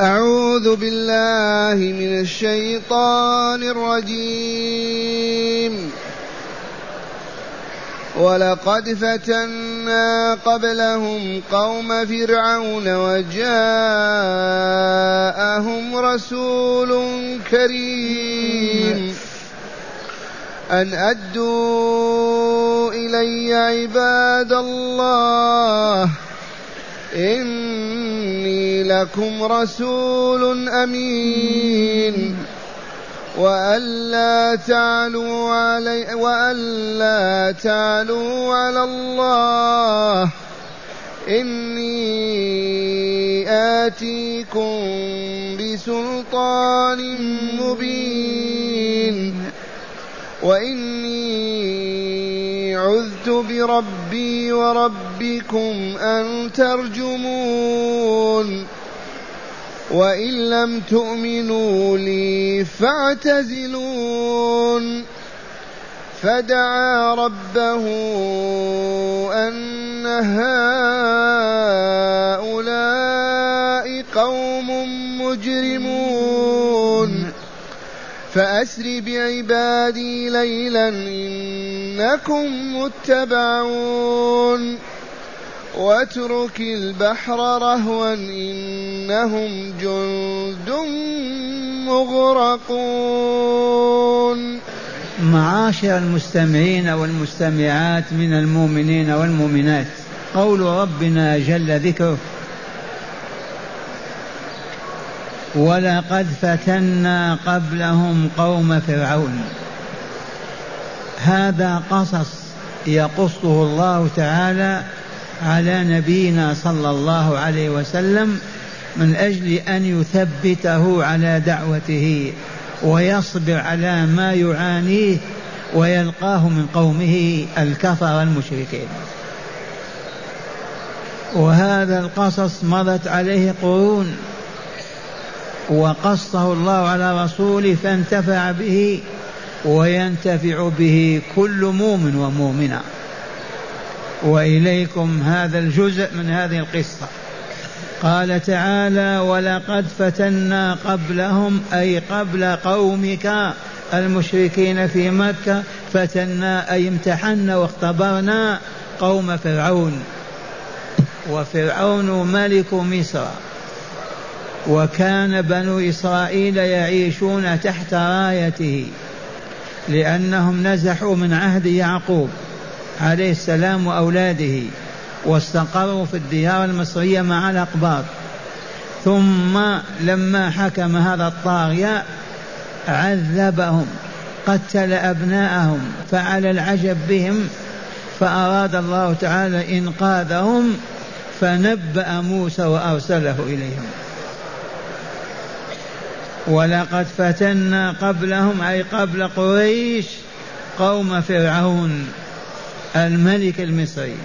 أعوذ بالله من الشيطان الرجيم. ولقد فتنا قبلهم قوم فرعون وجاءهم رسول كريم. أن أدوا إلي عباد الله إني لكم رسول أمين. وألا تعلوا علي وألا تعلوا على الله. إني آتيكم بسلطان مبين. وإني عذت بربي وربكم أن ترجمون وإن لم تؤمنوا لي فاعتزلون فدعا ربه أن هؤلاء قوم مجرمون فأسر بعبادي ليلا إنكم متبعون. واترك البحر رهوا إنهم جند مغرقون. معاشر المستمعين والمستمعات من المؤمنين والمؤمنات قول ربنا جل ذكره ولقد فتنا قبلهم قوم فرعون. هذا قصص يقصه الله تعالى على نبينا صلى الله عليه وسلم من أجل أن يثبته على دعوته ويصبر على ما يعانيه ويلقاه من قومه الكفر المشركين. وهذا القصص مضت عليه قرون وقصه الله على رسوله فانتفع به وينتفع به كل مؤمن ومؤمنة. وإليكم هذا الجزء من هذه القصة. قال تعالى ولقد فتنا قبلهم أي قبل قومك المشركين في مكة فتنا أي امتحنا واختبرنا قوم فرعون. وفرعون ملك مصر. وكان بنو إسرائيل يعيشون تحت رايته. لأنهم نزحوا من عهد يعقوب عليه السلام وأولاده واستقروا في الديار المصرية مع الأقباط. ثم لما حكم هذا الطاغية عذبهم قتل أبناءهم فعل العجب بهم فأراد الله تعالى إنقاذهم فنبأ موسى وأرسله إليهم. ولقد فتنا قبلهم أي قبل قريش قوم فرعون الملك المصري.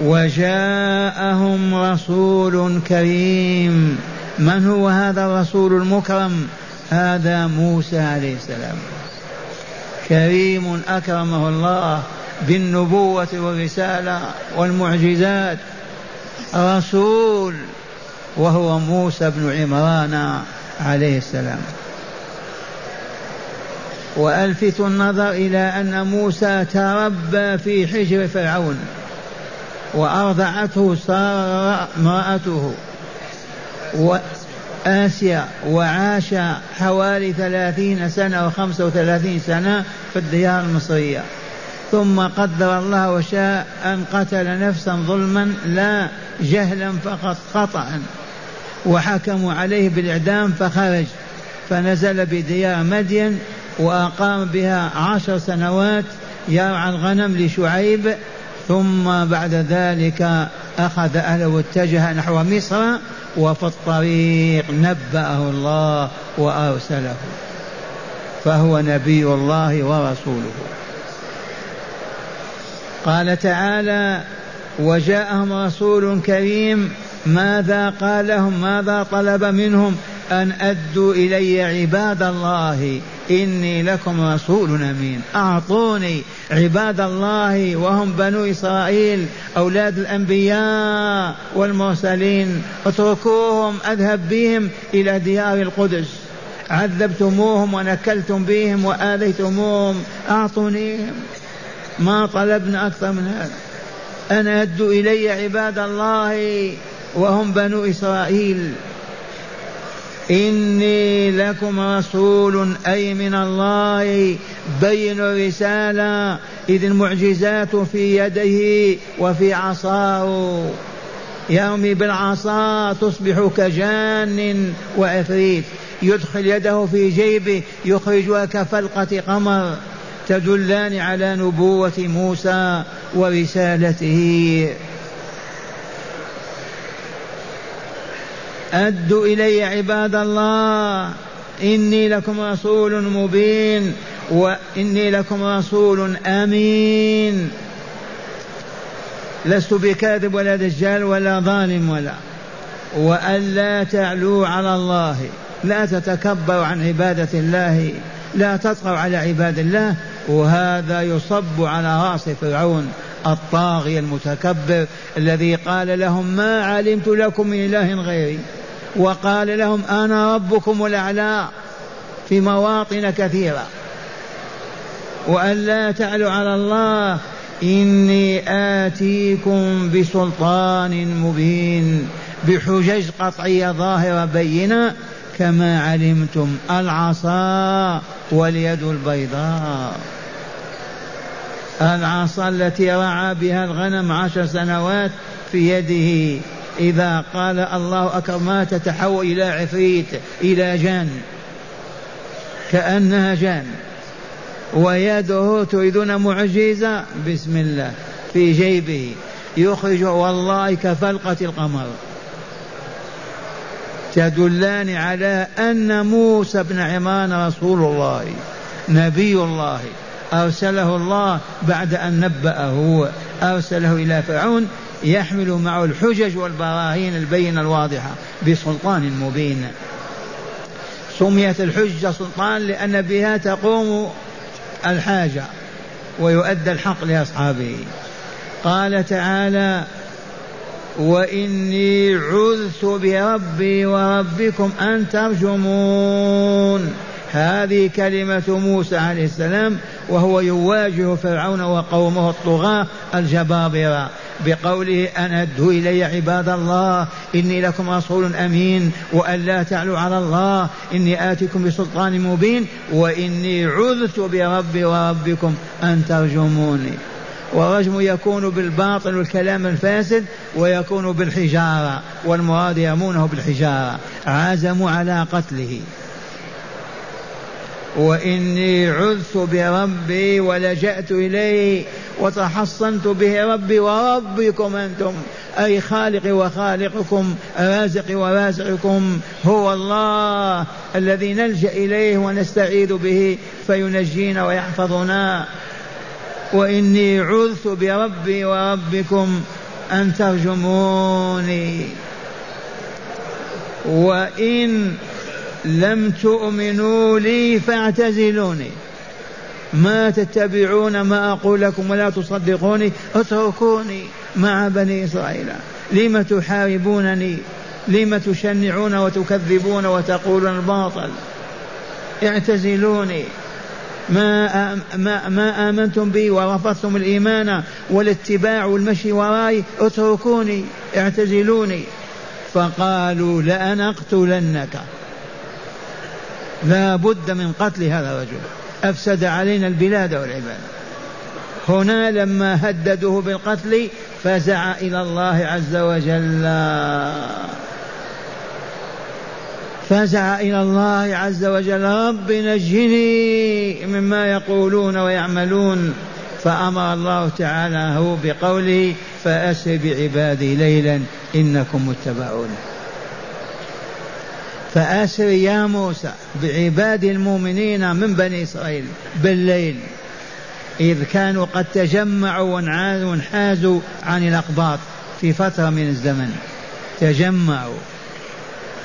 وجاءهم رسول كريم. من هو هذا الرسول المكرم؟ هذا موسى عليه السلام. كريم أكرمه الله بالنبوة والرسالة والمعجزات. رسول وهو موسى بن عمران. عليه السلام. وألفت النظر إلى أن موسى تربى في حجر فرعون وأرضعته ساره امرأته وآسيا وعاش حوالي ثلاثين سنة وخمسة وثلاثين سنة في الديار المصرية. ثم قدر الله وشاء أن قتل نفسا ظلما لا جهلا فقط خطأ. وحكموا عليه بالإعدام فخرج فنزل بديار مدين وأقام بها عشر سنوات يرعى الغنم لشعيب ثم بعد ذلك أخذ أهله واتجه نحو مصر وفي الطريق نبأه الله وأرسله فهو نبي الله ورسوله. قال تعالى وجاءهم رسول كريم ماذا قال لهم ماذا طلب منهم؟ أن أدوا إلي عباد الله. إني لكم رسول أمين. أعطوني عباد الله وهم بنو إسرائيل أولاد الأنبياء والمرسلين. اتركوهم أذهب بهم إلى ديار القدس. عذبتموهم ونكلتم بهم وآذيتموهم أعطونيهم. ما طلبنا أكثر من هذا. أنا أدوا إلي عباد الله. وهم بنو إسرائيل. إني لكم رسول أي من الله بين الرسالة إذ المعجزات في يده وفي عصاه. يرمي بالعصا تصبح كجان وعفريت يدخل يده في جيبه يخرجها كفلقة قمر. تدلان على نبوة موسى ورسالته. أدوا إلي عباد الله إني لكم رسول مبين وإني لكم رسول أمين. لست بكاذب ولا دجال ولا ظالم ولا. وألا تعلوا على الله لا تتكبروا عن عبادة الله لا تطغوا على عباد الله. وهذا يصب على رأس فرعون الطاغية المتكبر الذي قال لهم ما علمت لكم من إله غيري. وقال لهم أنا ربكم الأعلى في مواطن كثيرة. وأن لا تعلوا على الله إني آتيكم بسلطان مبين بحجج قطعية ظاهرة بينة كما علمتم العصا واليد البيضاء. العصا التي رعى بها الغنم عشر سنوات في يده إذا قال الله أكبر ما تتحول إلى عفريت إلى جان. كأنها جان. ويده تريدون معجزة؟ بسم الله. في جيبه. يخرج والله كفلقة القمر. تدلان على أن موسى بن عمران رسول الله نبي الله. أرسله الله بعد أن نبأه. أرسله إلى فرعون. يحمل معه الحجج والبراهين البينة الواضحة بسلطان مبين. سميت الحجة سلطان لأن بها تقوم الحاجة ويؤدى الحق لأصحابه. قال تعالى وإني عذت بربي وربكم أن ترجمون هذه كلمة موسى عليه السلام وهو يواجه فرعون وقومه الطغاة الجبابرة. بقوله أن أدوا إلي عباد الله إني لكم رسول أمين وأن لا تعلوا على الله إني آتيكم بسلطان مبين وإني عذت بربي وربكم أن ترجموني. والرجم يكون بالباطل والكلام الفاسد ويكون بالحجارة والمراد يرمونه بالحجارة. عزموا على قتله. وإني عذت بربي ولجأت إليه وتحصنت به ربي وربكم أنتم أي خالقي وخالقكم رازقي ورازقكم هو الله الذي نلجأ إليه ونستعيذ به فينجينا ويحفظنا. وإني عذت بربي وربكم أن ترجموني. وإن لم تؤمنوا لي فاعتزلوني. ما تتبعون ما أقول لكم ولا تصدقوني اتركوني مع بني إسرائيل. لم تحاربونني؟ لم تشنعون وتكذبون وتقولون الباطل؟ اعتزلوني. ما ما ما آمنتم بي ورفضتم الإيمان والاتباع والمشي وراي؟ اتركوني اعتزلوني. فقالوا لأنقتلنك. لا بد من قتل هذا الرجل. أفسد علينا البلاد والعباد. هنا لما هددوه بالقتل فزع إلى الله عز وجل. فزع إلى الله عز وجل. رب نجني مما يقولون ويعملون. فأمر الله تعالى هو بقوله فأسر بعبادي ليلا إنكم متبعون. فأسر يا موسى بعباد المؤمنين من بني إسرائيل بالليل. إذ كانوا قد تجمعوا وانحازوا عن الأقباط في فترة من الزمن. تجمعوا.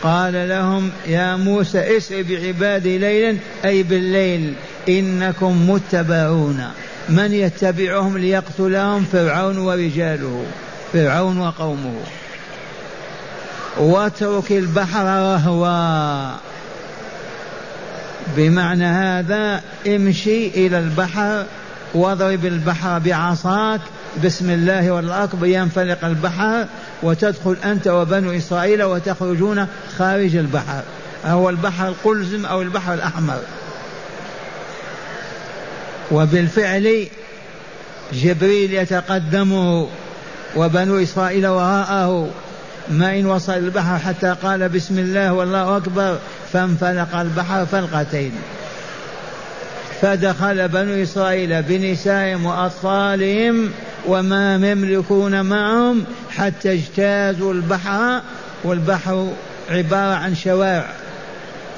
قال لهم يا موسى اسر بعبادي ليلا أي بالليل إنكم متبعون. من يتبعهم ليقتلهم؟ فرعون ورجاله. فرعون وقومه. واترك البحر رهوا بمعنى هذا امشي إلى البحر واضرب البحر بعصاك. بسم الله والأكبر. ينفلق البحر وتدخل أنت وبنو إسرائيل وتخرجون خارج البحر. هو البحر القلزم أو البحر الأحمر. وبالفعل جبريل يتقدمه وبنو إسرائيل وراءه. ما إن وصل البحر حتى قال بسم الله والله أكبر فانفلق البحر فلقتين. فدخل بنو إسرائيل بنسائهم وأطفالهم وما يملكون معهم حتى اجتازوا البحر والبحر عبارة عن شوارع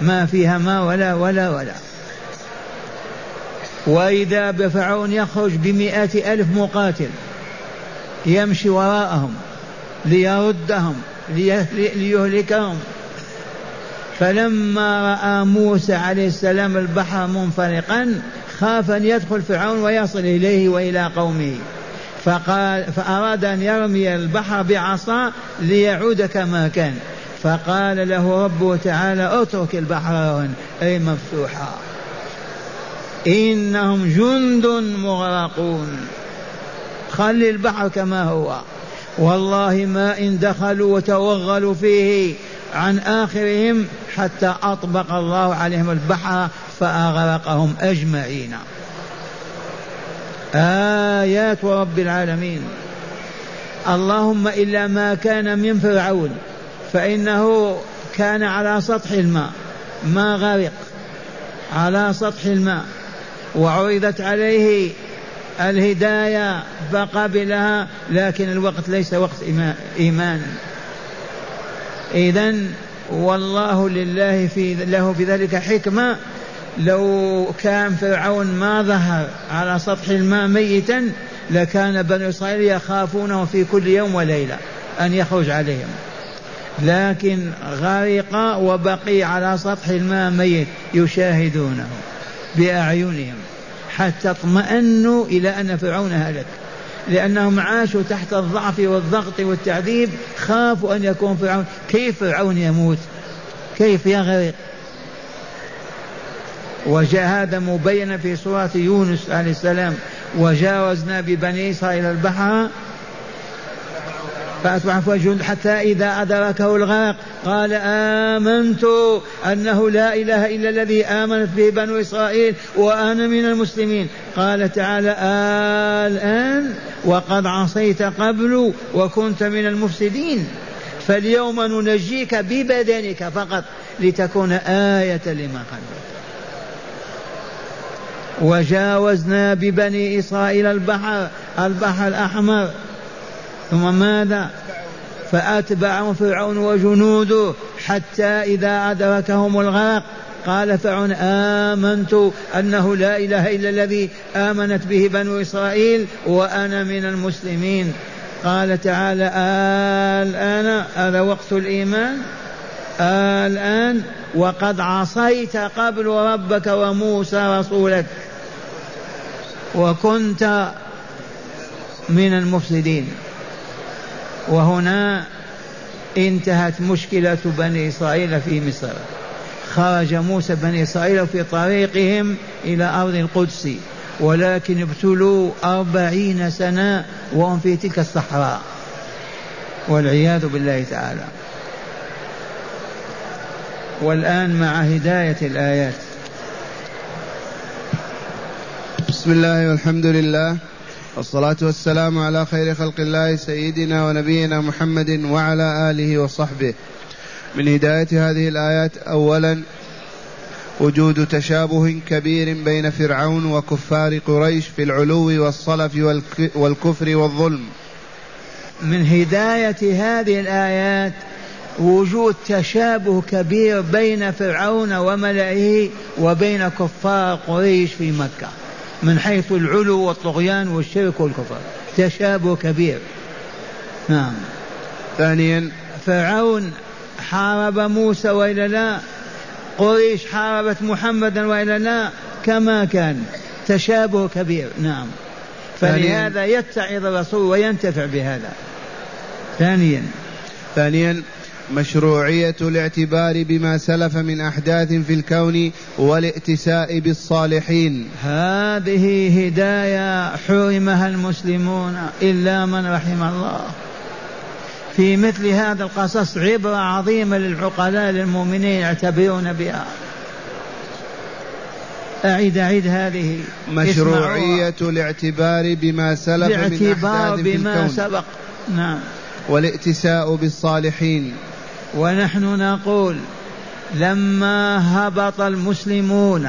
ما فيها ما ولا ولا ولا. وإذا بفرعون يخرج بمئة ألف مقاتل يمشي وراءهم. ليردهم ليهلكهم. فلما رأى موسى عليه السلام البحر منفلقا خاف أن يدخل فرعون ويصل إليه وإلى قومه. فقال فأراد أن يرمي البحر بعصا ليعود كما كان. فقال له ربه تعالى اترك البحر أي مفتوحا إنهم جند مغرقون. خلي البحر كما هو. والله ما إن دخلوا وتوغلوا فيه عن آخرهم حتى أطبق الله عليهم البحر فأغرقهم أجمعين. آيات رب العالمين. اللهم إلا ما كان من فرعون فإنه كان على سطح الماء ما غرق على سطح الماء وعرضت عليه الهداية فقبلها لكن الوقت ليس وقت إيمان إذا والله لله في له في ذلك حكمة. لو كان فرعون ما ظهر على سطح الماء ميتا لكان بنو إسرائيل يخافونه في كل يوم وليلة أن يخرج عليهم. لكن غرق وبقي على سطح الماء ميت يشاهدونه بأعينهم. حتى اطمأنوا إلى أن فرعون هلك. لأنهم عاشوا تحت الضعف والضغط والتعذيب خافوا أن يكون فرعون. كيف فرعون يموت؟ كيف يغرق وجاء هذا مبينا في سورة يونس عليه السلام. وجاوزنا ببني إسرائيل البحر فأصبح فوج حتى إذا أدركه الغرق قال آمنت أنه لا إله إلا الذي آمنت به بنو إسرائيل وأنا من المسلمين. قال تعالى آلآن وقد عصيت قبل وكنت من المفسدين. فاليوم ننجيك ببدنك فقط لتكون آية لما خلفك وجاوزنا ببني إسرائيل البحر البحر الأحمر. ثم ماذا؟ فأتبعهم فرعون وجنوده حتى إذا أدركهم الغرق. قال فرعون آمنت أنه لا إله إلا الذي آمنت به بنو إسرائيل وأنا من المسلمين. قال تعالى الآن هذا وقت الإيمان. الآن وقد عصيت قبل ربك وموسى رسولك وكنت من المفسدين. وهنا انتهت مشكلة بني إسرائيل في مصر. خرج موسى بني إسرائيل في طريقهم إلى أرض القدس ولكن ابتلوا أربعين سنة وهم في تلك الصحراء. والعياذ بالله تعالى. والآن مع هداية الآيات. بسم الله والحمد لله. والصلاة والسلام على خير خلق الله سيدنا ونبينا محمد وعلى آله وصحبه. من هداية هذه الآيات أولا وجود تشابه كبير بين فرعون وكفار قريش في العلو والصلف والكفر والظلم. من هداية هذه الآيات وجود تشابه كبير بين فرعون وملئه وبين كفار قريش في مكة. من حيث العلو والطغيان والشرك والكفر. تشابه كبير. نعم. ثانيا. فرعون حارب موسى وإلا لا. قريش حاربت محمدا وإلا لا. كما كان. تشابه كبير. نعم. فلهذا يتعظ الرسول وينتفع بهذا. ثانيا. ثانيا. مشروعية الاعتبار بما سلف من أحداث في الكون والائتساء بالصالحين. هذه هداية حرمها المسلمون إلا من رحم الله. في مثل هذا القصص عبرة عظيمة للعقلاء للمؤمنين يعتبرون بها. أعيد أعيد هذه. مشروعية الاعتبار بما سلف من أحداث في بما الكون. سبق. نعم. والائتساء بالصالحين. ونحن نقول لما هبط المسلمون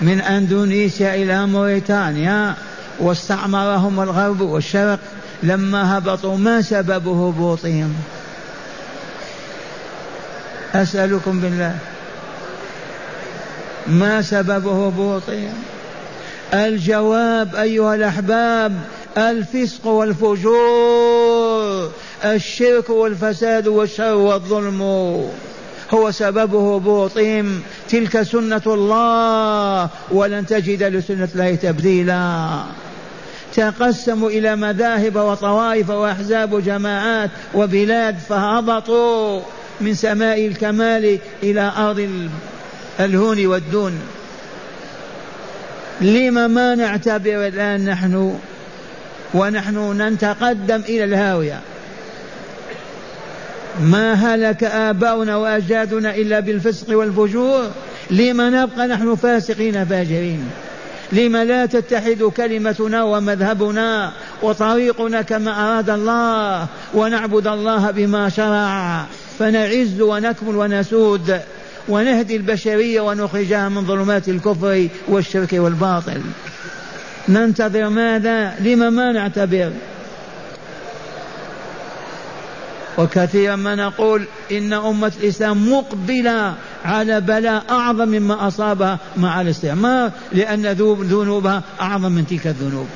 من أندونيسيا إلى موريتانيا واستعمرهم الغرب والشرق لما هبطوا ما سبب هبوطهم؟ أسألكم بالله. ما سبب هبوطهم؟ الجواب أيها الأحباب الفسق والفجور. الشرك والفساد والشر والظلم هو سبب هبوطهم تلك سنة الله ولن تجد لسنة الله تبديلا. تقسموا إلى مذاهب وطوائف وأحزاب وجماعات وبلاد فهبطوا من سماء الكمال إلى أرض الهون والدون. لم ما نعتبر الآن نحن ونحن نتقدم إلى الهاوية. ما هلك آباؤنا وأجدادنا إلا بالفسق والفجور؟ لما نبقى نحن فاسقين فاجرين. لما لا تتحد كلمتنا ومذهبنا وطريقنا كما أراد الله ونعبد الله بما شرع فنعز ونكمل ونسود ونهدي البشرية ونخرجها من ظلمات الكفر والشرك والباطل. ننتظر ماذا؟ لما ما نعتبر وكثيرا ما نقول إن أمة الإسلام مقبلة على بلاء أعظم مما أصابها مع الاستعمار لأن ذنوبها أعظم من تلك الذنوب.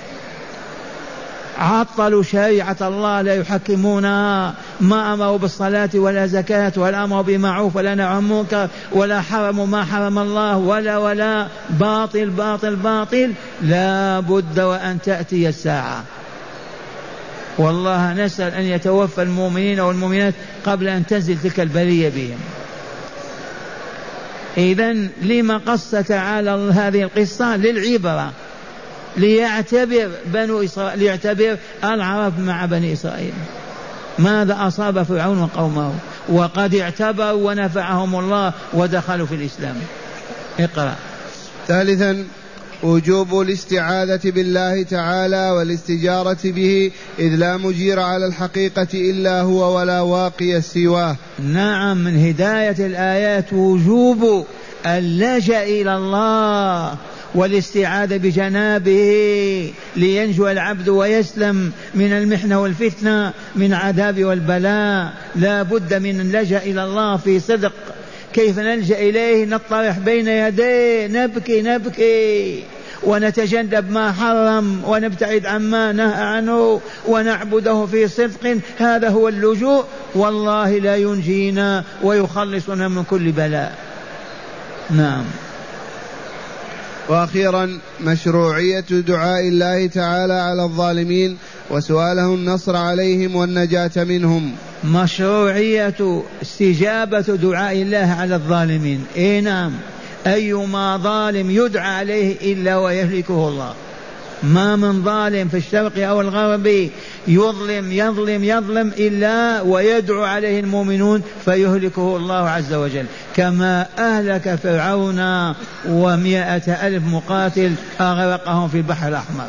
عطلوا شريعة الله لا يحكمونها ما أمروا بالصلاة ولا زكاة ولا أمروا بمعروف ولا نهوا منكر ولا حرموا ما حرم الله ولا ولا. باطل باطل باطل. لا بد وأن تأتي الساعة. والله نسأل أن يتوفى المؤمنين والمؤمنات قبل أن تنزل تلك البلية بهم. إذا لما قص تعالى هذه القصة للعبرة. ليعتبر بنو إسرائيل ليعتبر العرب مع بني إسرائيل. ماذا أصاب فرعون وقومه؟ وقد اعتبروا ونفعهم الله ودخلوا في الإسلام. اقرأ. ثالثا وجوب الاستعاذة بالله تعالى والاستجارة به إذ لا مجير على الحقيقة إلا هو ولا واقي سواه. نعم من هداية الآيات وجوب اللجأ إلى الله والاستعاذة بجنابه لينجو العبد ويسلم من المحنة والفتنة من عذاب والبلاء. لا بد من اللجأ إلى الله في صدق. كيف نلجأ إليه؟ نطرح بين يديه نبكي نبكي. ونتجنب ما حرم ونبتعد عما نهى عنه ونعبده في صدق. هذا هو اللجوء. والله لا ينجينا ويخلصنا من كل بلاء. نعم. وأخيرا مشروعية دعاء الله تعالى على الظالمين وسؤاله النصر عليهم والنجاة منهم. مشروعية استجابة دعاء الله على الظالمين. اي نعم. أيما ظالم يدعى عليه إلا ويهلكه الله. ما من ظالم في الشرق أو الغرب يظلم يظلم يظلم إلا ويدعو عليه المؤمنون فيهلكه الله عز وجل. كما أهلك فرعون ومائة ألف مقاتل أغرقهم في البحر الأحمر.